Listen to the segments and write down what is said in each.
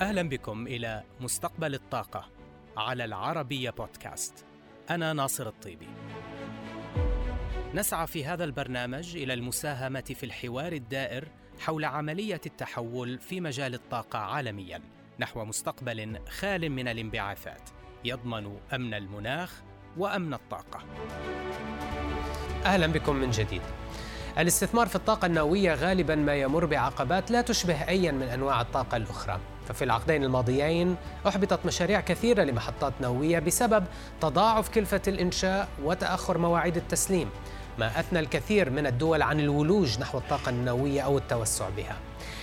أهلا بكم إلى مستقبل الطاقة على العربية بودكاست. أنا ناصر الطيبي. نسعى في هذا البرنامج إلى المساهمة في الحوار الدائر حول عملية التحول في مجال الطاقة عالميا نحو مستقبل خال من الانبعاثات يضمن أمن المناخ وأمن الطاقة. أهلا بكم من جديد. الاستثمار في الطاقة النووية غالبا ما يمر بعقبات لا تشبه أيا من أنواع الطاقة الأخرى. ففي العقدين الماضيين أحبطت مشاريع كثيرة لمحطات نووية بسبب تضاعف كلفة الإنشاء وتأخر مواعيد التسليم ما أثنى الكثير من الدول عن الولوج نحو الطاقة النووية أو التوسع بها.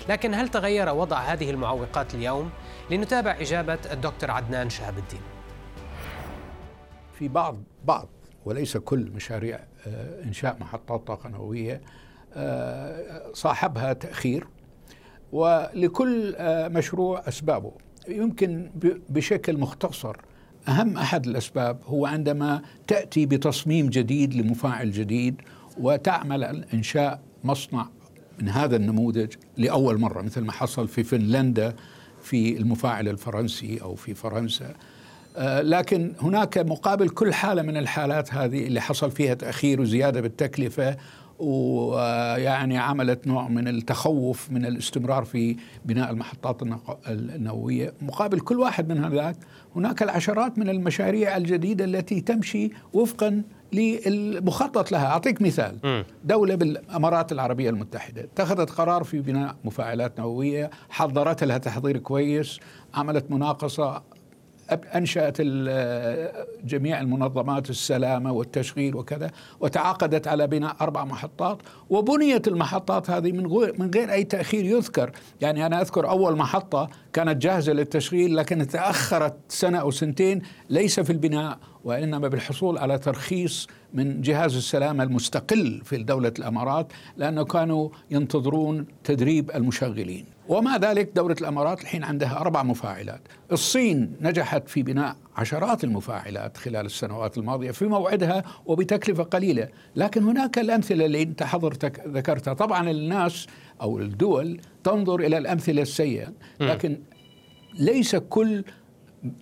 لكن هل تغير وضع هذه المعوقات اليوم؟ لنتابع إجابة الدكتور عدنان شهاب الدين في بعض بعض وليس كل مشاريع آه، إنشاء محطات طاقة نووية آه، صاحبها تأخير. ولكل آه، مشروع أسبابه. يمكن بشكل مختصر أهم أحد الأسباب هو عندما تأتي بتصميم جديد لمفاعل جديد وتعمل إنشاء مصنع من هذا النموذج لأول مرة مثل ما حصل في فنلندا في المفاعل الفرنسي أو في فرنسا. آه، لكن هناك مقابل كل حالة من الحالات هذه اللي حصل فيها تأخير وزيادة بالتكلفة ويعني عملت نوع من التخوف من الاستمرار في بناء المحطات النووية. مقابل كل واحد من هذاك هناك العشرات من المشاريع الجديدة التي تمشي وفقا للمخطط لها. أعطيك مثال. دولة بالأمارات العربية المتحدة اتخذت قرار في بناء مفاعلات نووية حضرت لها تحضير كويس عملت مناقصة أنشأت جميع المنظمات السلامة والتشغيل وكذا وتعاقدت على بناء أربع محطات وبنيت المحطات هذه من غير من غير أي تأخير يذكر. يعني أنا أذكر أول محطة كانت جاهزة للتشغيل لكن تأخرت سنة أو سنتين ليس في البناء. وإنما بالحصول على ترخيص من جهاز السلامة المستقل في دولة الأمارات لأنه كانوا ينتظرون تدريب المشغلين. ومع ذلك دولة الأمارات الحين عندها أربع مفاعلات. الصين نجحت في بناء عشرات المفاعلات خلال السنوات الماضية في موعدها وبتكلفة قليلة. لكن هناك الأمثلة اللي أنت حضرتك ذكرتها. طبعا الناس أو الدول تنظر إلى الأمثلة السيئة لكن ليس كل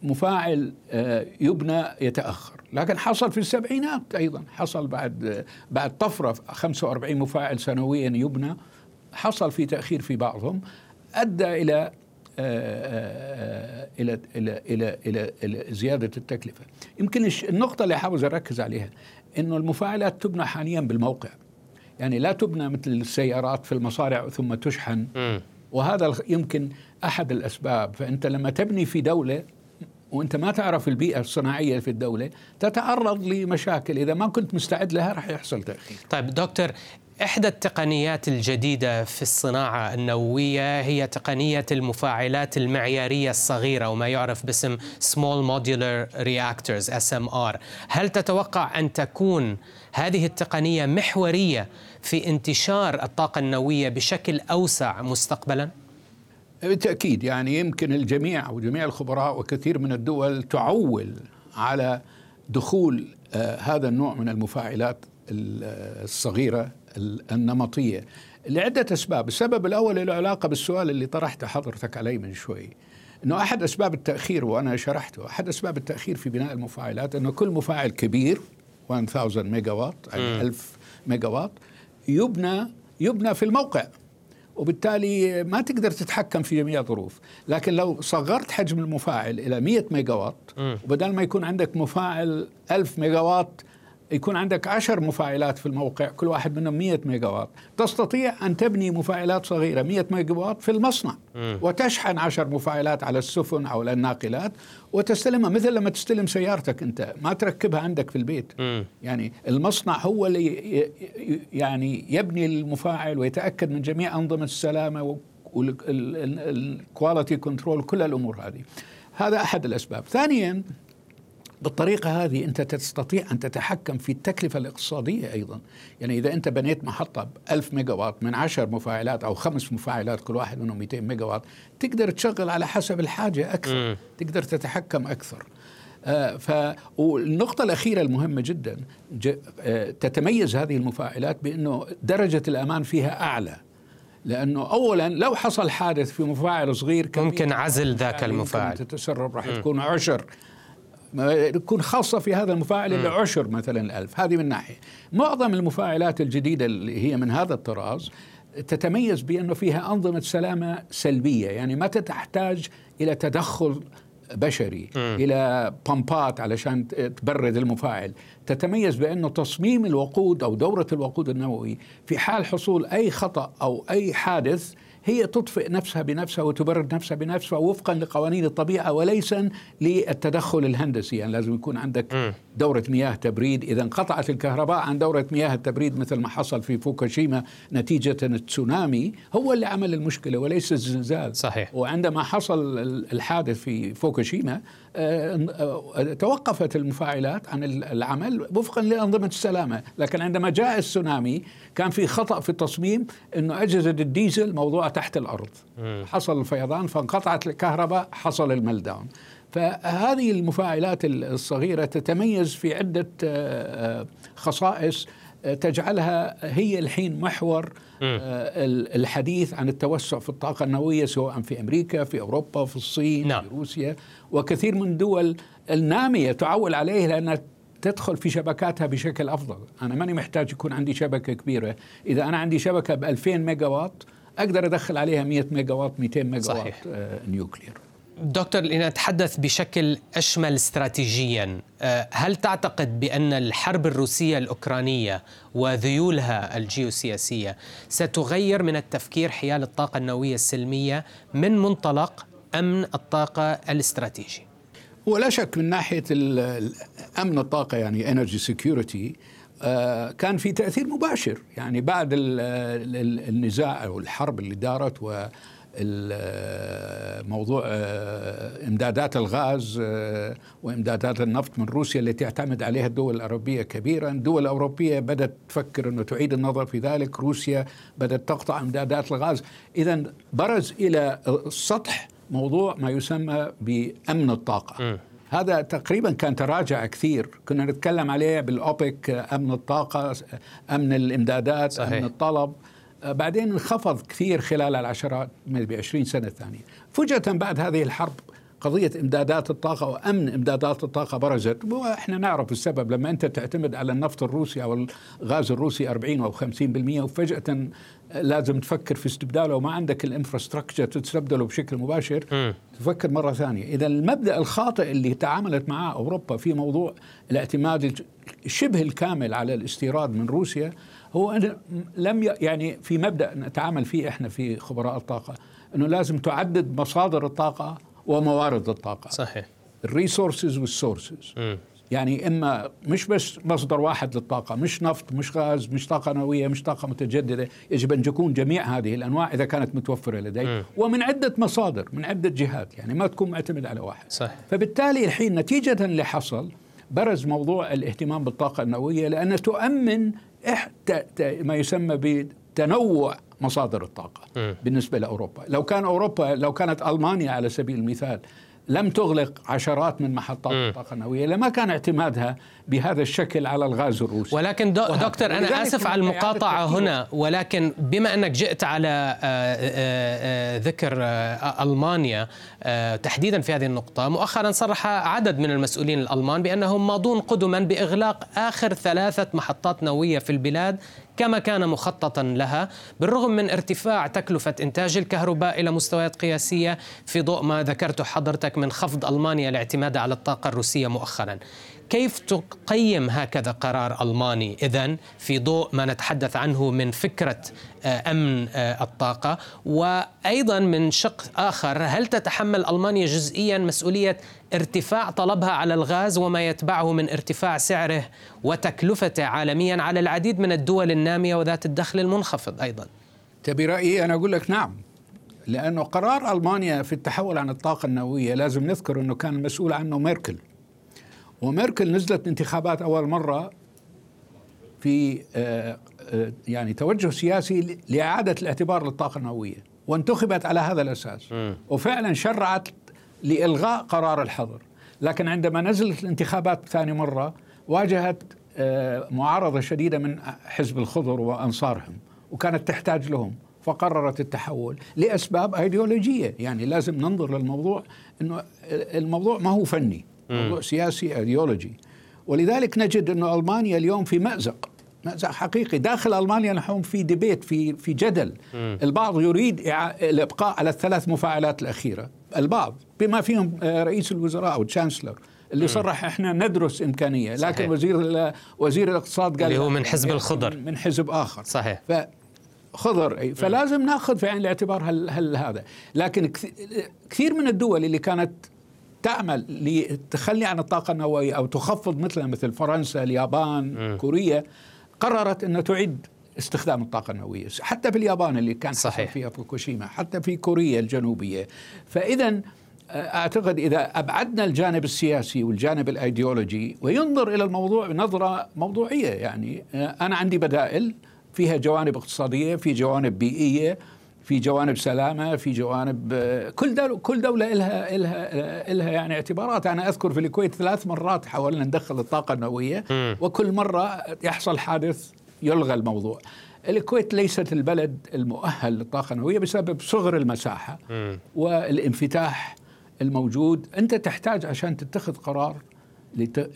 مفاعل آه، يبنى يتأخر. لكن حصل في السبعينات أيضا. حصل بعد بعد طفرة 45 مفاعل سنويا يبنى. حصل في تأخير في بعضهم. أدى إلى آه، آه، إلى إلى إلى إلى, إلى زيادة التكلفة. يمكن النقطة اللي حابب أركز عليها إنه المفاعلات تبنى حاليا بالموقع. يعني لا تبنى مثل السيارات في المصارع ثم تشحن. وهذا يمكن أحد الأسباب. فأنت لما تبني في دولة وانت ما تعرف البيئة الصناعية في الدولة تتعرض لمشاكل إذا ما كنت مستعد لها راح يحصل تأخير. طيب دكتور إحدى التقنيات الجديدة في الصناعة النووية هي تقنية المفاعلات المعيارية الصغيرة وما يعرف باسم Small Modular Reactors SMR هل تتوقع أن تكون هذه التقنية محورية في انتشار الطاقة النووية بشكل أوسع مستقبلاً؟ بالتأكيد يعني يمكن الجميع أو جميع الخبراء وكثير من الدول تعول على دخول آه هذا النوع من المفاعلات الصغيرة النمطية. لعدة أسباب. السبب الأول له علاقة بالسؤال اللي طرحته حضرتك علي من شوي. أنه أحد أسباب التأخير وأنا شرحته أحد أسباب التأخير في بناء المفاعلات أنه كل مفاعل كبير 1000 ميجا وات يعني 1000 ميجا وات يبنى يبنى في الموقع. وبالتالي ما تقدر تتحكم في جميع الظروف. لكن لو صغرت حجم المفاعل إلى 100 ميجا وات وبدل ما يكون عندك مفاعل 1000 ميجا وات يكون عندك عشر مفاعلات في الموقع كل واحد منهم 100 ميجا وات تستطيع أن تبني مفاعلات صغيرة 100 ميجا وات في المصنع. م. وتشحن عشر مفاعلات على السفن أو الناقلات وتستلمها مثل لما تستلم سيارتك أنت ما تركبها عندك في البيت. م. يعني المصنع هو اللي يعني يبني المفاعل ويتأكد من جميع أنظمة السلامة وال quality control كل الأمور هذه. هذا أحد الأسباب. ثانيا بالطريقة هذه أنت تستطيع أن تتحكم في التكلفة الاقتصادية أيضا. يعني إذا أنت بنيت محطة ب 1000 ميجا وات من 10 مفاعلات أو خمس مفاعلات كل واحد منهم 200 ميجا وات تقدر تشغل على حسب الحاجة أكثر م. تقدر تتحكم أكثر. آه ف والنقطة الأخيرة المهمة جدا ج... آه تتميز هذه المفاعلات بأنه درجة الأمان فيها أعلى. لأنه اولا لو حصل حادث في مفاعل صغير ممكن عزل ذاك المفاعل. تتسرب راح تكون عشر. تكون خاصة في هذا المفاعل إلى عشر مثلا الألف هذه من ناحية. معظم المفاعلات الجديدة اللي هي من هذا الطراز تتميز بأنه فيها أنظمة سلامة سلبية. يعني ما تحتاج إلى تدخل بشري م. إلى بامبات علشان تبرد المفاعل. تتميز بأنه تصميم الوقود أو دورة الوقود النووي في حال حصول أي خطأ أو أي حادث هي تطفئ نفسها بنفسها وتبرد نفسها بنفسها وفقا لقوانين الطبيعة وليس للتدخل الهندسي. يعني لازم يكون عندك دورة مياه تبريد. إذا انقطعت الكهرباء عن دورة مياه التبريد مثل ما حصل في فوكوشيما نتيجة التسونامي هو اللي عمل المشكلة وليس الزلزال. صحيح. وعندما حصل الحادث في فوكوشيما آه، آه، توقفت المفاعلات عن العمل وفقا لأنظمة السلامة. لكن عندما جاء السونامي كان في خطأ في التصميم أنه أجهزة الديزل موضوعة تحت الأرض. حصل الفيضان فانقطعت الكهرباء حصل الملداون فهذه المفاعلات الصغيرة تتميز في عدة آه، خصائص تجعلها هي الحين محور الحديث عن التوسع في الطاقة النووية سواء في أمريكا في أوروبا في الصين نعم. في روسيا. وكثير من الدول النامية تعول عليه لأنها تدخل في شبكاتها بشكل أفضل. أنا ماني محتاج يكون عندي شبكة كبيرة. إذا أنا عندي شبكة ب 2000 ميجا وات أقدر أدخل عليها 100 ميجا وات 200 ميجا صحيح. آه nuclear. دكتور لنتحدث بشكل أشمل استراتيجيا آه، هل تعتقد بأن الحرب الروسية الأوكرانية وذيولها الجيوسياسية ستغير من التفكير حيال الطاقة النووية السلمية من منطلق أمن الطاقة الاستراتيجي؟ ولا شك من ناحية أمن الطاقة يعني energy security آه، كان في تأثير مباشر يعني بعد النزاع أو الحرب اللي دارت و موضوع آه، إمدادات الغاز آه، وإمدادات النفط من روسيا التي تعتمد عليها الدول الأوروبية كبيرا، الدول الأوروبية بدأت تفكر إنه تعيد النظر في ذلك، روسيا بدأت تقطع إمدادات الغاز، اذا برز إلى السطح موضوع ما يسمى بأمن الطاقة. م. هذا تقريبا كان تراجع كثير كنا نتكلم عليه بالأوبك أمن الطاقة أمن الإمدادات صحيح. امن الطلب آه، بعدين انخفض كثير خلال العشرات ب 20 سنة الثانية فجأة بعد هذه الحرب قضية إمدادات الطاقة وأمن إمدادات الطاقة برزت. وإحنا نعرف السبب لما أنت تعتمد على النفط الروسي أو الغاز الروسي 40 أو 50% وفجأة لازم تفكر في استبداله. وما عندك ال infrastructure تستبدله بشكل مباشر. م. تفكر مرة ثانية. إذا المبدأ الخاطئ اللي تعاملت معه أوروبا في موضوع الاعتماد شبه الكامل على الاستيراد من روسيا هو لم يعني في مبدأ نتعامل فيه إحنا في خبراء الطاقة أنه لازم تعدد مصادر الطاقة وموارد الطاقة. صحيح. ال resources وال sources. يعني إما مش بس مصدر واحد للطاقة مش نفط مش غاز مش طاقة نووية مش طاقة متجددة يجب أن تكون جميع هذه الأنواع إذا كانت متوفرة لدي. ومن عدة مصادر من عدة جهات يعني ما تكون معتمد على واحد. صح. فبالتالي الحين نتيجة اللي حصل برز موضوع الاهتمام بالطاقة النووية لانها تؤمن ما يسمى بتنوع مصادر الطاقة م. بالنسبة لأوروبا لو كان أوروبا لو كانت ألمانيا على سبيل المثال لم تغلق عشرات من محطات الطاقة النووية لما كان اعتمادها بهذا الشكل على الغاز الروسي. ولكن دو دكتور أنا آسف على المقاطعة هنا ولكن بما أنك جئت على آه، آه، آه، ذكر ألمانيا تحديدا في هذه النقطة مؤخرا صرح عدد من المسؤولين الألمان بأنهم ماضون قدما بإغلاق آخر ثلاثة محطات نووية في البلاد كما كان مخططا لها بالرغم من ارتفاع تكلفة إنتاج الكهرباء إلى مستويات قياسية في ضوء ما ذكرته حضرتك من خفض ألمانيا الاعتماد على الطاقة الروسية مؤخرا. كيف تقيم هكذا قرار ألماني؟ إذا في ضوء ما نتحدث عنه من فكرة آه، أمن آه، الطاقة. وأيضا من شق آخر هل تتحمل ألمانيا جزئيا مسؤولية ارتفاع طلبها على الغاز وما يتبعه من ارتفاع سعره وتكلفته عالميا على العديد من الدول النامية وذات الدخل المنخفض أيضا؟ تبي رأيي أنا أقول لك نعم لأنه قرار ألمانيا في التحول عن الطاقة النووية لازم نذكر أنه كان المسؤول عنه ميركل. وميركل نزلت انتخابات أول مرة في آه، آه، يعني توجه سياسي لإعادة الاعتبار للطاقة النووية وانتخبت على هذا الأساس. وفعلا شرعت لإلغاء قرار الحظر. لكن عندما نزلت الانتخابات ثاني مرة واجهت آه، معارضة شديدة من حزب الخضر وأنصارهم وكانت تحتاج لهم فقررت التحول لأسباب أيديولوجية. يعني لازم ننظر للموضوع إنه الموضوع ما هو فني. موضوع سياسي ايديولوجي ولذلك نجد إنه ألمانيا اليوم في مأزق. مأزق حقيقي. داخل ألمانيا نحن في ديبيت في في جدل. البعض يريد الإبقاء على الثلاث مفاعلات الأخيرة. البعض بما فيهم آه، رئيس الوزراء أو تشانسلر اللي صرح إحنا ندرس إمكانية. لكن صحيح. وزير وزير الاقتصاد قال اللي هو من حزب الخضر. من حزب آخر. صحيح. ف خضر. فلازم ناخذ في عين الاعتبار هل, هل هذا. لكن كثير من الدول اللي كانت تعمل للتخلي عن الطاقة النووية أو تخفض مثلها مثل فرنسا اليابان م. كوريا قررت إنها تعيد استخدام الطاقة النووية حتى في اليابان اللي كان صحيح. فيها فوكوشيما حتى في كوريا الجنوبية فإذا أعتقد إذا أبعدنا الجانب السياسي والجانب الأيديولوجي وينظر إلى الموضوع بنظره موضوعية يعني أنا عندي بدائل فيها جوانب اقتصادية في جوانب بيئية في جوانب سلامة في جوانب كل دولة كل دولة لها لها لها يعني اعتبارات. أنا أذكر في الكويت ثلاث مرات حاولنا ندخل الطاقة النووية وكل مرة يحصل حادث يلغى الموضوع. الكويت ليست البلد المؤهل للطاقة النووية بسبب صغر المساحة والانفتاح الموجود. أنت تحتاج عشان تتخذ قرار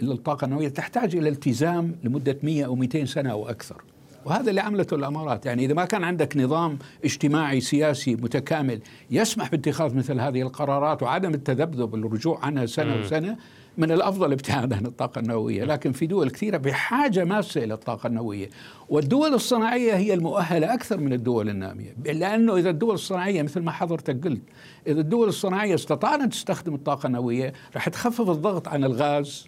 للطاقة النووية تحتاج إلى التزام لمدة 100 أو 200 سنة أو أكثر. وهذا اللي عملته الامارات. يعني إذا ما كان عندك نظام اجتماعي سياسي متكامل يسمح باتخاذ مثل هذه القرارات وعدم التذبذب الرجوع عنها سنة وسنة من الأفضل ابتعاد عن الطاقة النووية، لكن في دول كثيرة بحاجة ماسة إلى الطاقة النووية، والدول الصناعية هي المؤهلة أكثر من الدول النامية، لأنه إذا الدول الصناعية مثل ما حضرتك قلت، إذا الدول الصناعية استطاعت تستخدم الطاقة النووية، راح تخفف الضغط عن الغاز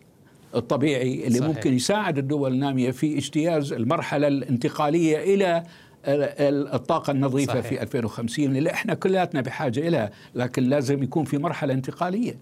الطبيعي اللي صحيح. ممكن يساعد الدول النامية في اجتياز المرحلة الانتقالية إلى الطاقة النظيفة صحيح. في 2050 اللي إحنا كلياتنا بحاجة إليها لكن لازم يكون في مرحلة انتقالية